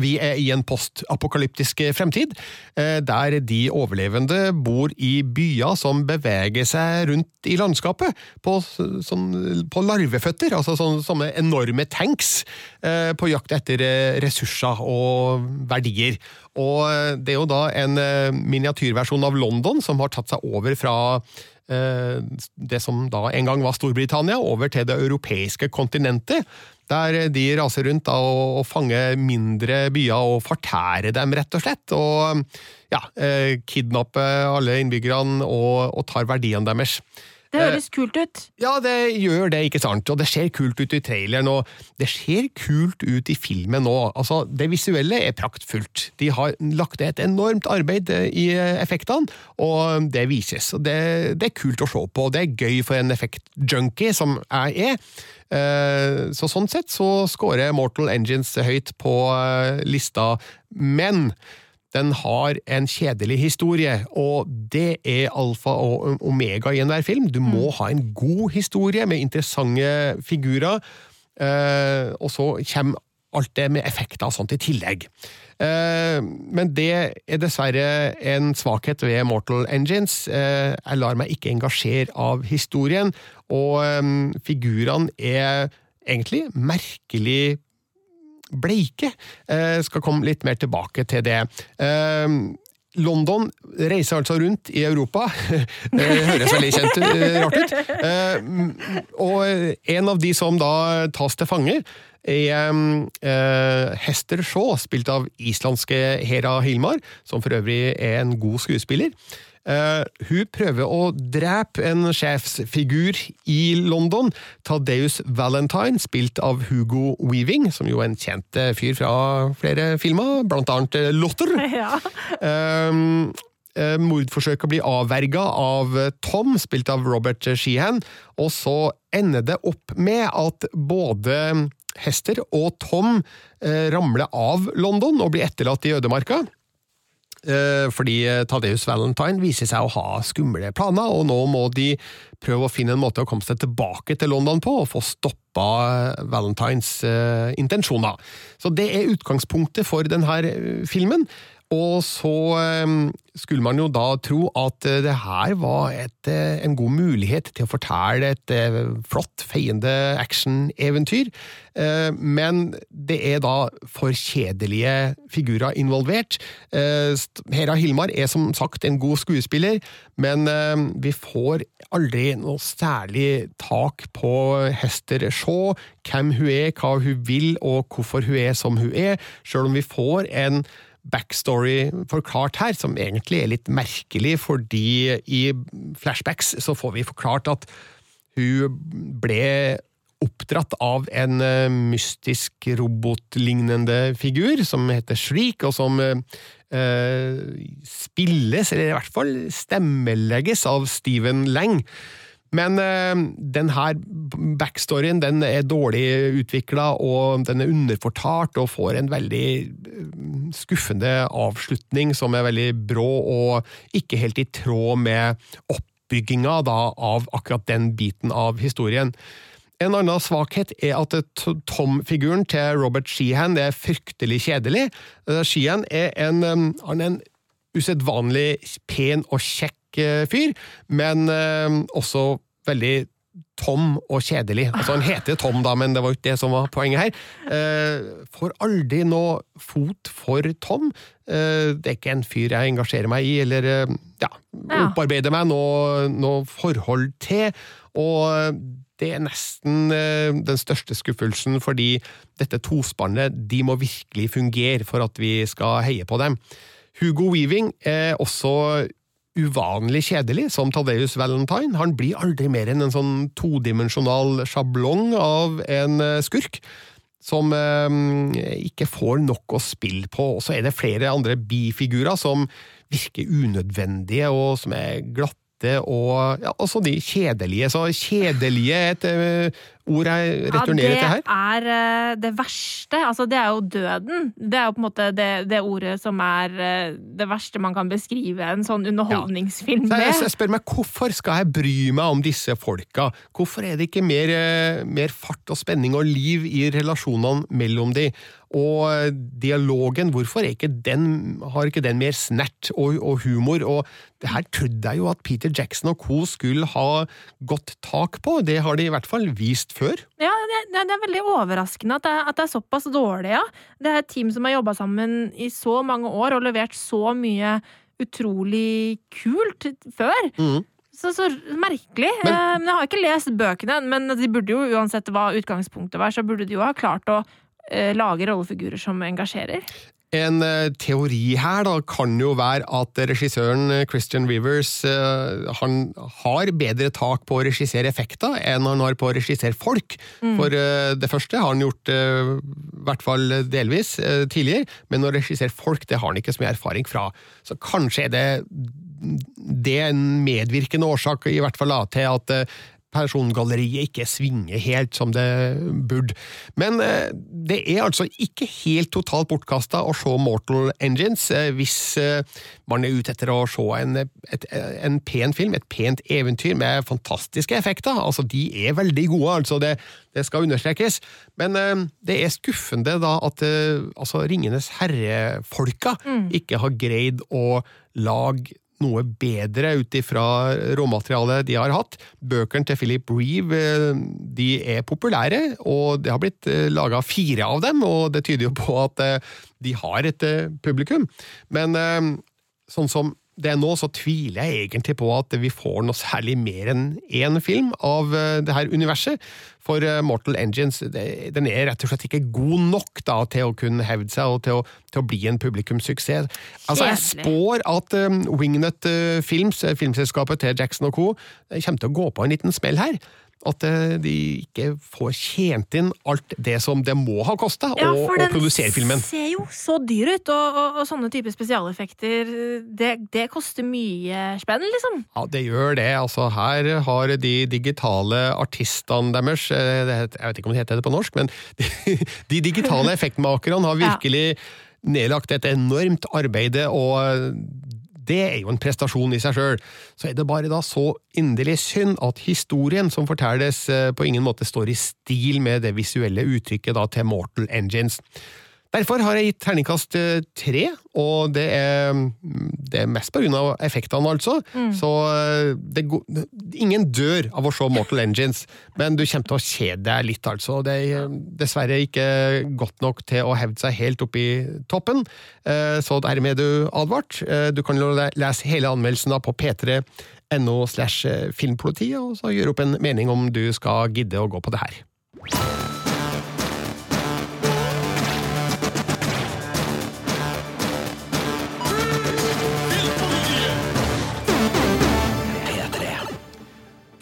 Vi er i en postapokalyptisk fremtid, eh, der de overlevende bor i byer som beveger seg rundt i landskapet på, sånn, på larveføtter, altså sånne, sånne enorme tanks, eh, på jakt etter eh, ressurser og verdier. Og det er jo da en miniatyrversjon av London som har tatt seg over fra det som da en gang var Storbritannia, over til det europeiske kontinentet, der de raser rundt da, og fanger mindre byer og fortærer dem, rett og slett. Og ja, eh, kidnapper alle innbyggerne og, og tar verdiene deres. Det høres kult ut. Ja, det gjør det, ikke sant? Og det ser kult ut i traileren, og det ser kult ut i filmen nå. Altså, det visuelle er praktfullt. De har lagt ned et enormt arbeid eh, i eh, effektene, og det vises. Og det, det er kult å se på, og det er gøy for en effektjunkie som jeg er. Eh, Så sånn sett så scorer Mortal Engines høyt på eh, lista, men den har en kjedelig historie, og det er alfa og omega i enhver film. Du må ha en god historie med interessante figurer, eh, og så kommer alt det med effekter og sånt i tillegg. Eh, Men det er dessverre en svakhet ved Mortal Engines. Eh, Jeg lar meg ikke engasjere av historien, og figurene er egentlig merkelig bleike. Eh, skal komme litt mer tilbake til det. Eh, London reiser altså rundt i Europa. Det høres veldig kjent eh, rart ut. Og en av de som da tas til fange, er Hester Shaw, spilt av islandske Hera Hilmar, som for øvrig er en god skuespiller. Eh, hun prøver å drepe en sjefsfigur i London, Tadeus Valentine, spilt av Hugo Weaving, som jo er en kjent eh, fyr fra flere filmer, blant annet eh, Lotter. Ja. Uh, uh, Mordforsøket blir avverga av Tom, spilt av Robert Sheehan, og så ender det opp med at både Hester og Tom ramler av London og blir etterlatt i ødemarka. Eh, Fordi Tadeus Valentine viser seg å ha skumle planer, og nå må de prøve å finne en måte å komme seg tilbake til London på, og få stoppa eh, Valentines eh, intensjoner. Så det er utgangspunktet for denne eh, filmen. Og så eh, skulle man jo da tro at eh, det her var et, eh, en god mulighet til å fortelle et flott, feiende action-eventyr, men det er da for kjedelige figurer involvert. Hera Hilmar er som sagt en god skuespiller, men vi får aldri noe særlig tak på Hester Shaw, hvem hun er, hva hun vil og hvorfor hun er som hun er, selv om vi får en backstory forklart her, som egentlig er litt merkelig, fordi i flashbacks så får vi forklart at hun ble oppdratt av en eh, mystisk robotlignende figur som heter Shriek, og som eh, spilles, eller i hvert fall stemmelegges, av Steven Lang. Men eh, den her backstoryen den er dårlig utvikla, og den er underfortalt og får en veldig eh, skuffende avslutning som er veldig brå og ikke helt i tråd med oppbygginga da, av akkurat den biten av historien. En annen svakhet er at Tom-figuren til Robert Sheehan er fryktelig kjedelig. Eh, Sheehan er en, han er en usedvanlig pen og kjekk eh, fyr, men eh, også veldig tom og kjedelig. Altså Han heter Tom, da, men det var jo ikke det som var poenget her. Eh, får aldri noe fot for Tom. Eh, det er ikke en fyr jeg engasjerer meg i, eller eh, ja, opparbeider meg noe, noe forhold til. Og det er nesten den største skuffelsen, fordi dette tospannet de må virkelig fungere for at vi skal heie på dem. Hugo Weaving er også uvanlig kjedelig som Tadeus Valentine. Han blir aldri mer enn en sånn todimensjonal sjablong av en eh, skurk. Som eh, ikke får nok å spille på. Og så er det flere andre bifigurer som virker unødvendige, og som er glatte, og ja, også de kjedelige. Så kjedelige er et eh, ord jeg returnerer til her. Det er eh, det verste. Altså, det er jo døden. Det er jo på en måte det, det ordet som er eh, det verste man kan beskrive en sånn underholdningsfilm Så jeg, med. jeg spør meg, Hvorfor skal jeg bry meg om disse folka? Hvorfor er det ikke mer, eh, mer fart og spenning og liv i relasjonene mellom de? Og eh, dialogen, hvorfor ikke den, har ikke den mer snert og, og humor? Og det her trodde jeg jo at Peter Jackson og co. skulle ha godt tak på. Det har de i hvert fall vist før. Ja, det, det, er veldig overraskende at det, at det er såpass dårlig, ja. Det er et team som har jobba sammen i så mange år og levert så mye utrolig kult før. Så, så merkelig. Men- eh, jeg har ikke lest bøkene, men de burde jo uansett hva utgangspunktet var, så burde de jo ha klart å lage rollefigurer som engasjerer. En eh, teori her da kan jo være at regissøren eh, Christian Rivers eh, han har bedre tak på å regissere effekter enn han har på å regissere folk. For eh, det første har han gjort eh, i hvert fall delvis eh, tidligere, men å regissere folk det har han ikke så mye erfaring fra. Så kanskje er det det er en medvirkende årsak i hvert fall da, til at eh, persongalleriet ikke svinger helt som det burde. Men eh, det er altså ikke helt totalt bortkasta å se Mortal Engines eh, hvis eh, man er ute etter å se en, et, en pen film, et pent eventyr med fantastiske effekter. Altså, de er veldig gode, altså det, det skal understrekes. Men det er skuffende da at altså, Ringenes herre-folka ikke har greid å lage noe bedre ut ifra råmaterialet de har hatt. Bøkene til Philip Reeve eh, de er populære, og det har blitt laga fire av dem, og det tyder jo på at eh, de har et eh, publikum. Men eh, sånn som det er nå, så tviler jeg egentlig på at vi får noe særlig mer enn én film av eh, det her universet. For eh, Mortal Engines den er rett og slett ikke god nok da, til å kunne hevde seg og til å, til å bli en publikumssuksess. Altså, jeg spår at um, Wingnut eh, Films, eh, filmselskapet til Jackson og co., eh, kommer til å gå på en liten smell her. At eh, de ikke får tjent inn alt det som det må ha kosta Ja, å for å den produsere filmen. ser jo så dyr ut, og, og, og sånne typer spesialeffekter, det, det koster mye spenn, liksom. Ja, det gjør det. Altså, her har de digitale artistene deres eh, Jeg vet ikke om det heter det på norsk, men de, de digitale effektmakerne har Ja. virkelig nedlagt et enormt arbeid, og det er jo en prestasjon i seg sjøl. Så er det bare da så inderlig synd at historien som fortelles, eh, på ingen måte står i stil med det visuelle uttrykket da til Mortal Engines. Derfor har jeg gitt terningkast eh, tre, og det er, det er mest av effektene, altså. Så eh, det, ingen dør av å se Mortal Engines, men du kommer til å kjede deg litt, altså. Det er eh, dessverre ikke godt nok til å hevde seg helt opp i toppen, så dermed er du advart. Du kan lese hele anmeldelsen på p3.no slash filmpolitiet, og så gjøre opp en mening om du skal gidde å gå på det her.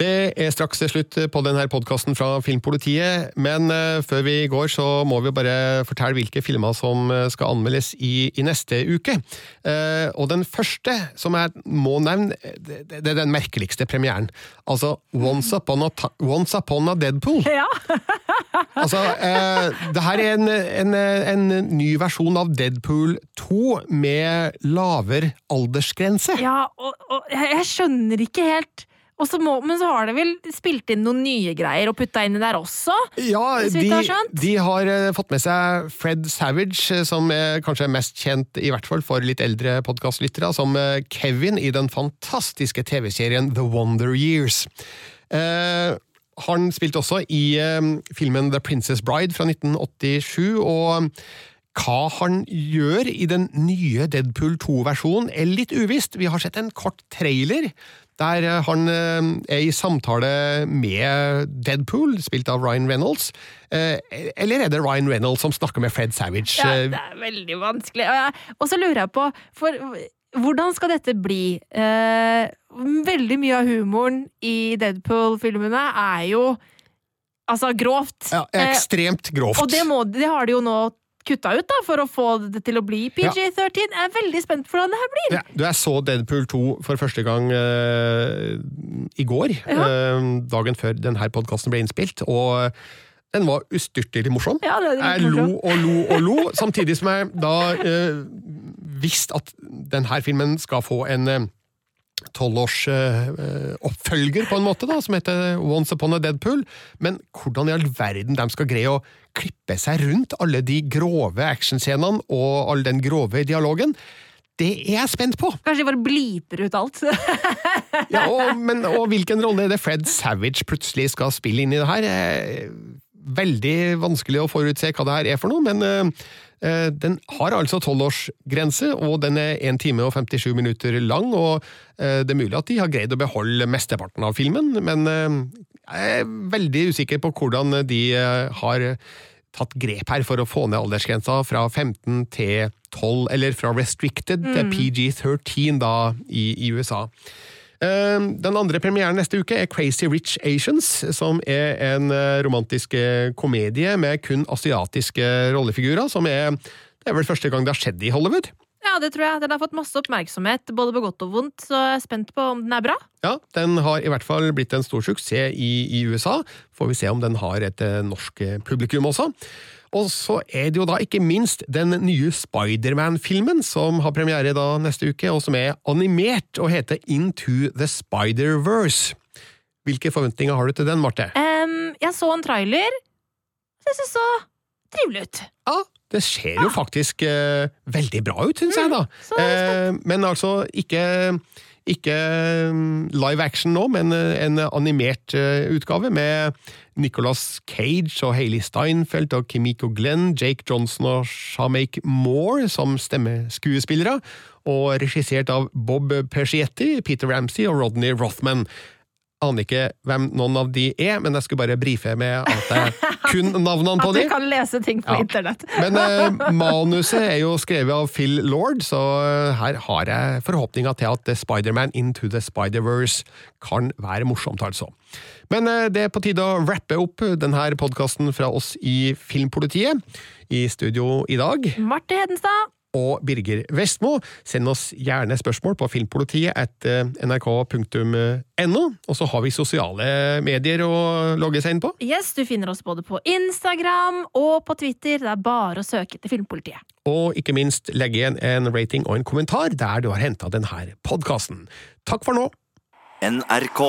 Det er straks slutt på denne podkasten fra Filmpolitiet, men eh, før vi går så må vi bare fortelle hvilke filmer som eh, skal anmeldes i, i neste uke. Eh, og den første som jeg må nevne, det, det er den merkeligste premieren. Altså Once Upon a, Once Upon a Deadpool. Ja. Altså, eh, det her er en, en, en ny versjon av Deadpool 2 med lavere aldersgrense. Ja, og, og jeg, skjønner ikke helt så må, Men så har de vel spilt inn noen nye greier og putta inn der også? Ja, de, har de har eh, fått med seg Fred Savage, eh, som er kanskje er mest kjent, i hvert fall for litt eldre podkastlyttere, som eh, Kevin i den fantastiske TV-serien The Wonder Years. Eh, Han spilte også i eh, filmen The Princess Bride fra 1987, og hva han gjør i den nye Deadpool 2-versjonen er litt uvisst. Vi har sett en kort trailer der eh, han eh, er i samtale med Deadpool, spilt av Ryan Reynolds. Eh, Eller er det Ryan Reynolds som snakker med Fred Savage? Ja, Eh, det er veldig vanskelig. Og, så lurer jeg på, for hvordan skal dette bli? Eh, veldig mye av humoren i Deadpool-filmene er jo altså grovt. Ja, Eh, ekstremt grovt. og det, må, det har de jo nå kutta ut, da, for å få det til å bli PG-13. Jeg er veldig spent på hvordan det her blir. Ja, du, jeg så Deadpool 2 for første gang uh, i går, eh, dagen før denne podkasten ble innspilt, og den var ustyrtelig morsom. Ja, det litt jeg lo og lo og lo, samtidig som jeg da eh, visste at denne filmen skal få en tolvårs eh, eh, oppfølger, på en måte, da, som heter Once Upon a Deadpool. Men hvordan i all verden de skal greie å klippe seg rundt alle de grove actionscenene og all den grove dialogen, det er jeg spent på! Kanskje de bare bliper ut alt. Ja, og, men, og hvilken rolle er det Fred Savage plutselig skal spille inn i det her? Eh, Veldig vanskelig å forutse hva det her er for noe, men eh, den har altså tolvårsgrense, og den er 1 time og 57 minutter lang, og eh, det er mulig at de har greid å beholde mesteparten av filmen, men eh, jeg er veldig usikker på hvordan de eh, har tatt grep her for å få ned aldersgrensa fra 15 til 12, eller fra restricted til PG-13 da i, i USA. Eh, Den andre premieren neste uke er Crazy Rich Asians, som er en eh, romantisk eh, komedie med kun asiatiske rollefigurer, som er det er vel første gang det har skjedd i Hollywood. Ja, det tror jeg. Den har fått masse oppmerksomhet, både på godt og vondt, så jeg er spent på om den er bra. Ja, Den har i hvert fall blitt en stor suksess i, i USA. Får vi se om den har et eh, norsk publikum også. Og så er det jo da ikke minst den nye Spiderman-filmen som har premiere da neste uke, og som er animert og heter Into the Spider-Verse. Hvilke forventninger har du til den, Marte? Um, jeg så en trailer. Jeg synes det så trivelig ut. Ja, det ser jo faktisk uh, veldig bra ut, syns jeg, da. Eh, men altså ikke ikke mm, live action nå, men eh, en animert eh, utgave med Nicolas Cage og Hayley Steinfeld og Kimiko Glenn, Jake Johnson og Shamake Moore som stemmeskuespillere, og regissert av Bob Percietti, Peter Ramsey og Rodney Rothman. Aner ikke hvem noen av de er, men jeg skulle bare brife med at jeg kun navnene på At du kan lese ting på Ja. internett. Men eh, manuset er jo skrevet av Phil Lord, så eh, her har jeg forhåpninger til at Spiderman Into the Spider-Verse kan være morsomt, altså. Men eh, det er på tide å rappe opp denne podkasten fra oss i Filmpolitiet. I studio i dag Marte Hedenstad. Og Birger Vestmo. Send oss gjerne spørsmål på filmpolitiet at eh, nrk.no. Og så har vi sosiale medier å logge seg inn på. Yes, du finner oss både på Instagram og på Twitter. Det er bare å søke etter Filmpolitiet. Og ikke minst legge igjen en rating og en kommentar der du har henta denne podkasten. Takk for nå! NRK.